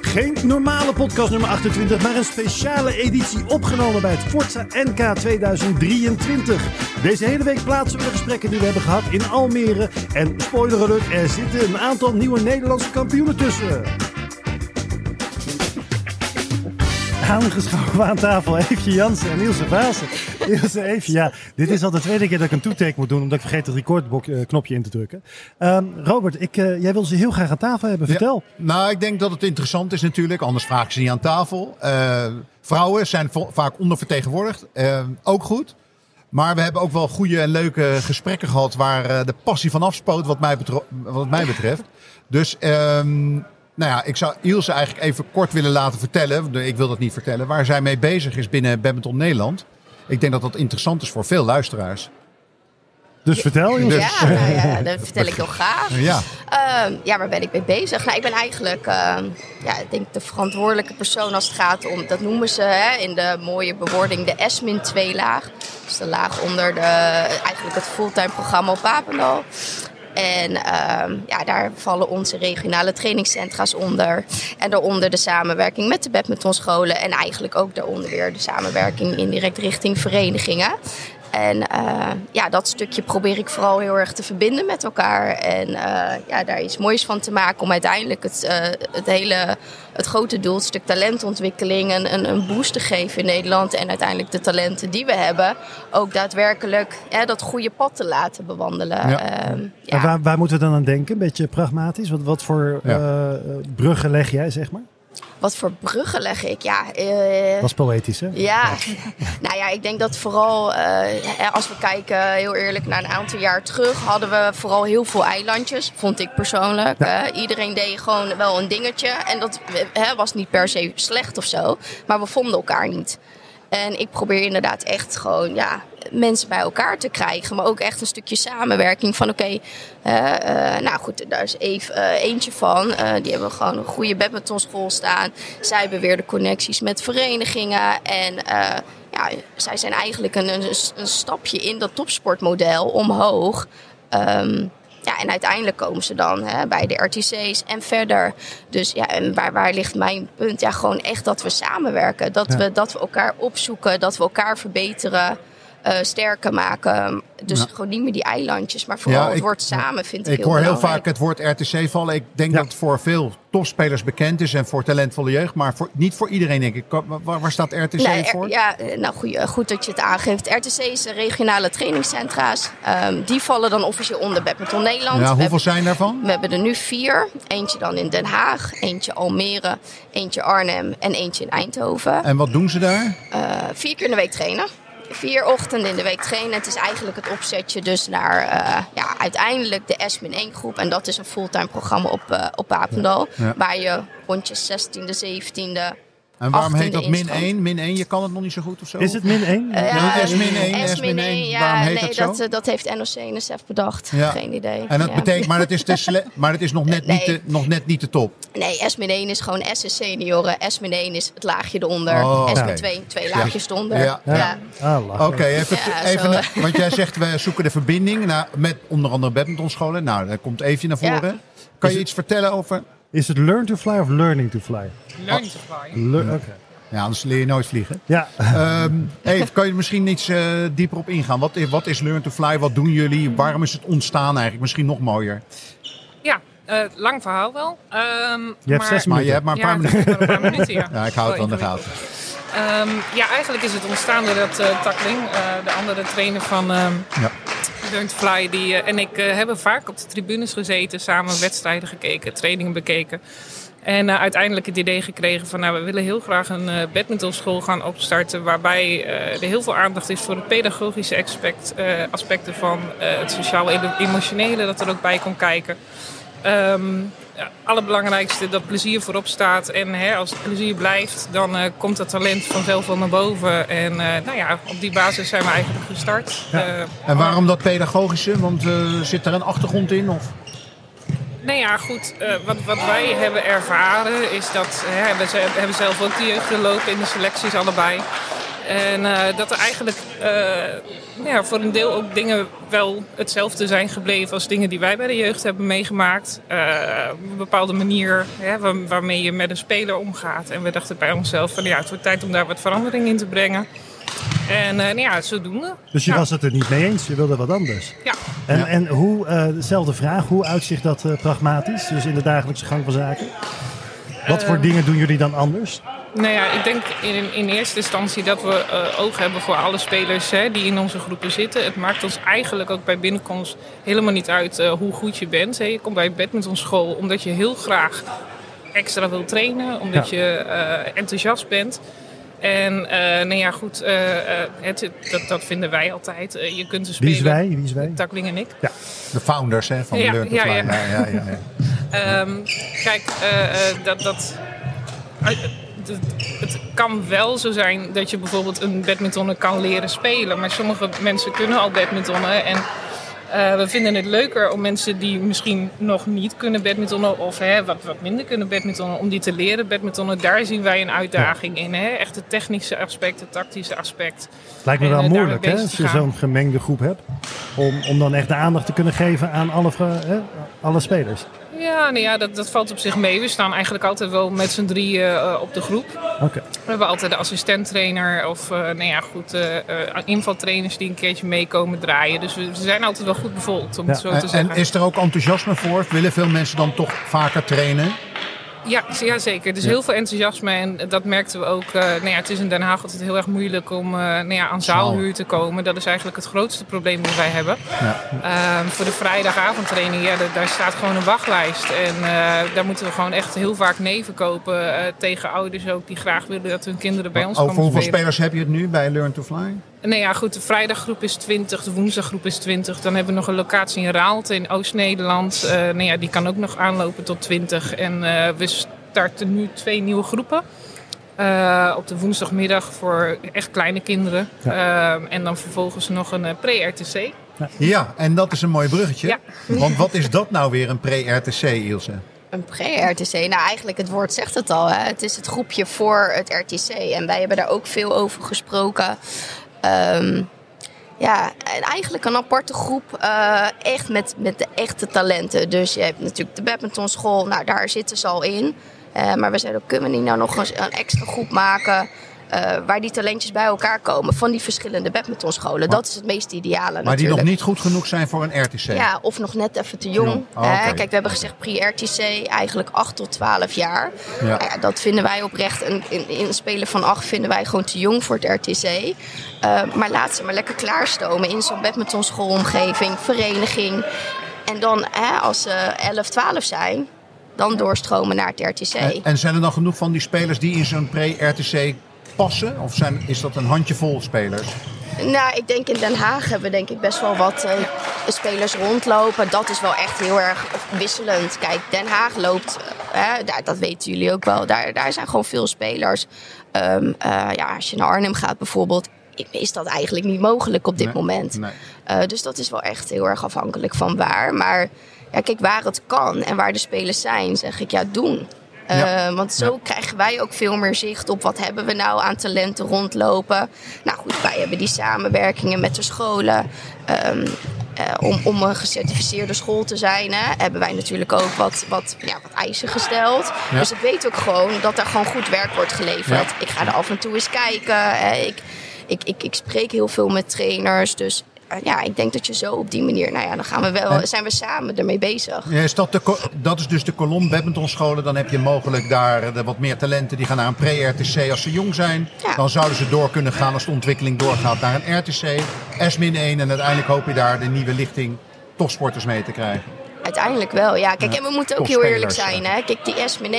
Geen normale podcast nummer 28, maar een speciale editie opgenomen bij het Forza NK 2023. Deze hele week plaatsen we de gesprekken die we hebben gehad in Almere. En spoiler alert, er zitten een aantal nieuwe Nederlandse kampioenen tussen. Aangeschoven aan tafel Eefje Jansen en Ilse Vaassen. Ilse, Eefje, ja, dit is al de tweede keer dat ik een toetake moet doen, omdat ik vergeet het recordknopje in te drukken. Ehm, Robert, ik, eh, jij wil ze heel graag aan tafel hebben. Vertel. Nou, ik denk dat het interessant is natuurlijk, anders vraag ik ze niet aan tafel. Eh, vrouwen zijn vaak ondervertegenwoordigd, Eh, ook goed. Maar we hebben ook wel goede en leuke gesprekken gehad waar eh, de passie van afspoot, wat mij, wat mij betreft. Dus, ehm, nou ja, ik zou Ilse eigenlijk even kort willen laten vertellen, ik wil dat niet vertellen, waar zij mee bezig is binnen Badminton Nederland. Ik denk dat dat interessant is voor veel luisteraars. Dus vertel, Ilse. Dus- Ja, nou ja, dat vertel ik heel graag. Ja, Ehm, ja, waar ben ik mee bezig? Nou, ik ben eigenlijk, ehm, ja, ik denk de verantwoordelijke persoon als het gaat om, dat noemen ze hè, in de mooie bewoording de S-min 2 laag. Dus de laag onder de, eigenlijk het fulltime programma op Papendal. En ehm, ja, daar vallen onze regionale trainingscentra's onder. En daaronder de samenwerking met de badmintonscholen. En eigenlijk ook daaronder weer de samenwerking indirect richting verenigingen. En eh, ja, dat stukje probeer ik vooral heel erg te verbinden met elkaar. En eh, ja, daar iets moois van te maken om uiteindelijk het, eh, het hele, het grote doel, het stuk talentontwikkeling, een, een, een boost te geven in Nederland. En uiteindelijk de talenten die we hebben, ook daadwerkelijk hè, dat goede pad te laten bewandelen. Ja. Ehm, En ja. waar, waar moeten we dan aan denken? Een beetje pragmatisch. Wat, wat voor Ja. eh, bruggen leg jij, zeg maar? Wat voor bruggen leg ik? Ja, eh, Dat is poëtisch, hè? Ja, nou ja, ik denk dat vooral eh, als we kijken heel eerlijk naar een aantal jaar terug, hadden we vooral heel veel eilandjes, vond ik persoonlijk. Ja. Eh, iedereen deed gewoon wel een dingetje en dat eh, was niet per se slecht of zo, maar we vonden elkaar niet. En ik probeer inderdaad echt gewoon ja, mensen bij elkaar te krijgen. Maar ook echt een stukje samenwerking van oké, eh, eh, nou goed, daar is even eh, eentje van. Die hebben gewoon een goede badmintonschool staan. Zij hebben weer de connecties met verenigingen. En ja, zij zijn eigenlijk een, een, een stapje in dat topsportmodel omhoog. Ehm, ja, en uiteindelijk komen ze dan hè, bij de RTC's en verder. Dus ja, en waar, waar ligt mijn punt? Ja, gewoon echt dat we samenwerken. Dat, Ja. we, dat we elkaar opzoeken, dat we elkaar verbeteren, eh, sterker maken. Dus Ja. gewoon niet meer die eilandjes, maar vooral Ja, het ik- woord samen vind ik, Ik heel hoor heel vaak het woord RTC vallen. Ik denk Ja. dat het voor veel topspelers bekend is en voor talentvolle jeugd, maar voor, niet voor iedereen denk ik. Waar, waar staat RTC Nee, voor? ja, eh, nou goed dat je het aangeeft. RTC's, de regionale trainingscentra's, ehm, die vallen dan officieel onder Badminton Nederland. Ja, hoeveel hebben- zijn daarvan? We hebben er nu vier. Eentje dan in Den Haag, eentje Almere, eentje Arnhem en eentje in Eindhoven. En wat doen ze daar? Eh, vier keer in de week trainen. Vier ochtenden in de week trainen. Het is eigenlijk het opzetje dus naar eh, ja, uiteindelijk de S-1 groep. En dat is een fulltime programma op, eh op Papendal. Ja. Waar je rondjes 16e, 17e... En waarom 18e heet dat min instand. 1? Min 1, je kan het nog niet zo goed of zo? Is het min 1? Eh, Ja, het is min 1, S-1, S min 1. ja, Waarom heet nee, dat zo? Dat, eh, dat heeft NOC-NSF bedacht. Ja. Geen idee. En dat Ja. betekent, maar het is, sle- maar het is nog, net Nee. niet de, nog net niet de top. Nee, S-1 is gewoon S is senioren. S-1 is het laagje eronder. Oh, oké. S-2 twee laagjes eronder. Ja. Ja. Ja. Ah. Oké, even, Ja, even want jij zegt we zoeken de verbinding nou, met onder andere badmintonscholen. Nou, daar komt even naar voren. Ja. Kan je iets vertellen over... Is het learn to fly of learning to fly? Learn to fly. Le- Oké. Ja, anders leer je nooit vliegen. Ja, Ehm even, kan je er misschien iets eh, dieper op ingaan? Wat is, wat is Learn to Fly? Wat doen jullie? Waarom is het ontstaan eigenlijk? Misschien nog mooier. Ja, eh, lang verhaal wel. Ehm, je hebt maar, zes Maar je hebt maar een ja, paar minuten. een paar ja. Ja, ik hou het van de gaten. Ehm, ja, eigenlijk is het ontstaan doordat eh Takling, eh, de andere trainer van ehm Ja. Fly, die, eh, en ik eh, hebben vaak op de tribunes gezeten, samen wedstrijden gekeken, trainingen bekeken. En eh, uiteindelijk het idee gekregen van, nou, we willen heel graag een eh badmintonschool gaan opstarten, waarbij er heel veel aandacht is voor de pedagogische aspect, aspecten van het sociaal-emotionele, dat er ook bij kon kijken. Ehm ja, allerbelangrijkste dat plezier voorop staat. En hè, als het plezier blijft, dan eh, komt het talent vanzelf wel naar boven. En eh, nou ja, op die basis zijn we eigenlijk gestart. Ja. Eh, En waarom dat pedagogische? Want eh, zit er een achtergrond in? Of? Nou ja, goed. eh, wat, wat wij hebben ervaren is dat hè, we ze- hebben zelf ook de jeugd gelopen in de selecties allebei. En eh, dat er eigenlijk uh, ja, voor een deel ook dingen wel hetzelfde zijn gebleven als dingen die wij bij de jeugd hebben meegemaakt. Uh, een bepaalde manier waar, waarmee je met een speler omgaat. En we dachten bij onszelf van ja, het wordt tijd om daar wat verandering in te brengen. En nou ja, zodoende. Dus je was het er niet mee eens, je wilde wat anders. Ja. En, Ja. en hoe, dezelfde vraag, hoe uitzicht dat pragmatisch, dus in de dagelijkse gang van zaken? Wat voor dingen doen jullie dan anders? Nou ja, ik denk in, in eerste instantie dat we uh, oog hebben voor alle spelers hè, die in onze groepen zitten. Het maakt ons eigenlijk ook bij binnenkomst helemaal niet uit uh, hoe goed je bent. Hè. Je komt bij badmintonschool omdat je heel graag extra wil trainen, omdat ja. je uh, enthousiast bent. En nou ja, goed, het, dat, dat, vinden wij altijd. je kunt er spelen. Wie is wij? Wie is wij? Takling en ik. Ja. De founders hè, van de Learn to ja, Fly. ja. ja, ja, ja. Um, kijk, dat... dat het, het, kan wel zo zijn dat je bijvoorbeeld een badmintonnen kan leren spelen. Maar sommige mensen kunnen al badmintonnen. En uh, we vinden het leuker om mensen die misschien nog niet kunnen badmintonnen... of hè, wat, wat minder kunnen badmintonnen, om die te leren badmintonnen. Daar zien wij een uitdaging in. Hè? Echt het technische aspect, het tactische aspect. Lijkt me wel En, moeilijk hè, als je zo'n gemengde groep hebt. Om, om dan echt de aandacht te kunnen geven aan alle, hè, alle spelers. Ja, nou ja dat, dat valt op zich mee. We staan eigenlijk altijd wel met z'n drieën uh, op de groep. Oké. We hebben altijd de assistenttrainer of uh, nou ja, goed, uh, invaltrainers die een keertje meekomen draaien. Dus we zijn altijd wel goed bevolkt, om Ja. het zo te En, zeggen. en is er ook enthousiasme voor? Willen veel mensen dan toch vaker trainen? Ja, ja, zeker. Er Ja. heel veel enthousiasme en dat merkten we ook. Uh, nou ja, het is in Den Haag altijd heel erg moeilijk om uh, nou ja, aan zaalhuur te komen. Dat is eigenlijk het grootste probleem dat wij hebben. Ja. Uh, voor de vrijdagavondtraining, ja, daar, staat gewoon een wachtlijst. En uh, daar moeten we gewoon echt heel vaak nee verkopen tegen ouders ook die graag willen dat hun kinderen bij ons komen hoeveel spelers heb je het nu bij Learn to Fly? Nee, ja, goed. De vrijdaggroep is 20, de woensdaggroep is 20. Dan hebben we nog een locatie in Raalte in Oost-Nederland. Uh, nou ja, die kan ook nog aanlopen tot 20. En uh, we starten nu twee nieuwe groepen. Uh, op de woensdagmiddag voor echt kleine kinderen. Ja. Uh, en dan vervolgens nog een uh, pre-RTC. Ja, en dat is een mooi bruggetje. Ja. Want wat is dat nou weer, een pre-RTC, Ilse? Een pre-RTC, nou eigenlijk het woord zegt het al. Hè? Het is het groepje voor het RTC. En wij hebben daar ook veel over gesproken. Um, ja, en eigenlijk een aparte groep. Uh, echt met, met de echte talenten. Dus je hebt natuurlijk de badmintonschool. Nou, daar zitten ze al in. Uh, maar we zeiden kunnen we niet nou nog eens een extra groep maken... Uh, waar die talentjes bij elkaar komen van die verschillende badmintonscholen. Dat is het meest ideale Maar natuurlijk. die nog niet goed genoeg zijn voor een RTC? Ja, of nog net even te jong. Oh, okay. kijk, we hebben gezegd pre-RTC eigenlijk 8 tot 12 jaar. Ja. Nou ja, dat vinden wij oprecht. Een, in, in een speler van 8 vinden wij gewoon te jong voor het RTC. Uh, maar laat ze maar lekker klaarstomen in zo'n badmintonschoolomgeving, vereniging. En dan hè, als ze 11, 12 zijn, dan doorstromen naar het RTC. En, en zijn er dan genoeg van die spelers die in zo'n pre-RTC passen? Of zijn, is dat een handjevol spelers? Nou, ik denk in Den Haag hebben we denk ik best wel wat uh, spelers rondlopen. Dat is wel echt heel erg wisselend. Kijk, Den Haag loopt, uh, daar, dat weten jullie ook wel, daar, daar zijn gewoon veel spelers. Um, uh, ja, als je naar Arnhem gaat bijvoorbeeld, is dat eigenlijk niet mogelijk op dit nee, moment. Nee. Dus dat is wel echt heel erg afhankelijk van waar. Maar ja, kijk, waar het kan en waar de spelers zijn, zeg ik ja, doen. Uh, Ja. Want zo Ja. krijgen wij ook veel meer zicht op wat hebben we nou aan talenten rondlopen. Nou goed, wij hebben die samenwerkingen met de scholen. Um, uh, om, om een gecertificeerde school te zijn, hè, hebben wij natuurlijk ook wat, wat, ja, wat eisen gesteld. Ja. Dus ik weet ook gewoon dat er gewoon goed werk wordt geleverd. Ik ga er af en toe eens kijken. Hè. Ik, ik, ik, ik spreek heel veel met trainers. Dus ja, ik denk dat je zo op die manier, nou ja, dan gaan we wel, zijn we samen ermee bezig. Ja, is dat, de, dat is dus de kolom badmintonscholen. Dan heb je mogelijk daar eh, de wat meer talenten die gaan naar een pre-RTC als ze jong zijn. Ja. Dan zouden ze door kunnen gaan als de ontwikkeling doorgaat naar een RTC. S-1 en uiteindelijk hoop je daar de nieuwe lichting topsporters mee te krijgen. Uiteindelijk wel, ja. Kijk, Ja, en we moeten ook heel eerlijk zijn. Hè? Kijk, die S-1,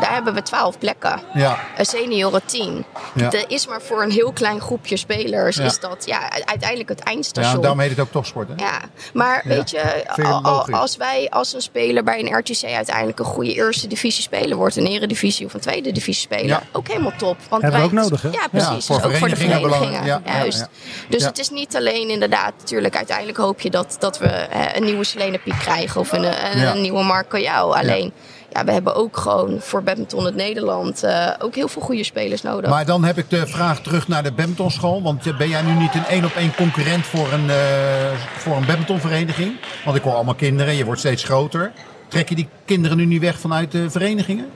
daar hebben we 12 plekken. Ja, Een senioren 10. Ja. Dat is maar voor een heel klein groepje spelers. Ja. Is dat ja, uiteindelijk het ja eindstation. daarom heet het ook topsport. Hè? Ja, maar Ja. weet je, al- al- als wij als een speler bij een RTC uiteindelijk een goede eerste divisie speler wordt, een eredivisie of een tweede divisie speler, Ja. ook helemaal top. Want Hebben we wij- ook nodig, hè? Ja, precies. Ja, dus voor ook voor de verenigingen. Ja, ja, Juist. ja. Dus Ja. het is niet alleen inderdaad, natuurlijk, uiteindelijk hoop je dat, dat we eh, een nieuwe Selene Piek krijgen of een, een, Ja. een nieuwe Jou. Alleen, ja, we hebben ook gewoon voor badminton het Nederland eh, ook heel veel goede spelers nodig. Maar dan heb ik de vraag terug naar de badmintonschool. Want eh, ben jij nu niet een één op één concurrent voor een, eh, voor een badmintonvereniging? Want ik hoor allemaal kinderen, je wordt steeds groter. Trek je die kinderen nu niet weg vanuit de verenigingen?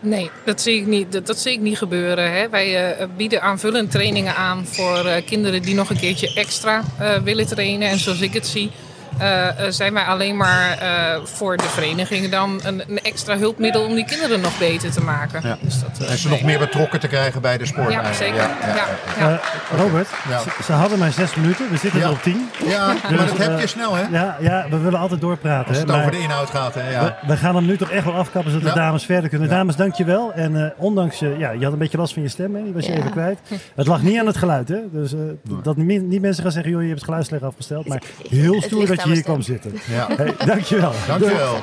Nee, dat zie ik niet, dat, dat zie ik niet gebeuren. Hè. Wij uh, bieden aanvullend trainingen aan voor uh, kinderen die nog een keertje extra uh, willen trainen. En zoals ik het zie, uh, zijn wij alleen maar uh, voor de vereniging dan een, een, extra hulpmiddel om die kinderen nog beter te maken. Ja. Dus dat, uh, en ze nee. nog meer betrokken te krijgen bij de sport. Ja, zeker. Ja, ja, Robert, ze, ze, hadden maar zes minuten. We zitten er op tien. Ja, dus, maar dat heb je snel, hè? Ja, ja, we willen altijd doorpraten. Als het hè, over de inhoud gaat, hè? Ja. We, we, gaan hem nu toch echt wel afkappen, zodat de dames verder kunnen. Dames, dankjewel. En ondanks, ja, je had een beetje last van je stem, hè? Die was je even kwijt. Het lag niet aan het geluid, hè? Dus dat niet mensen gaan zeggen, joh, je hebt het geluidsleg afgesteld. Maar heel stoer dat je hier kwam zitten. Ja. Hey, dankjewel. Dankjewel.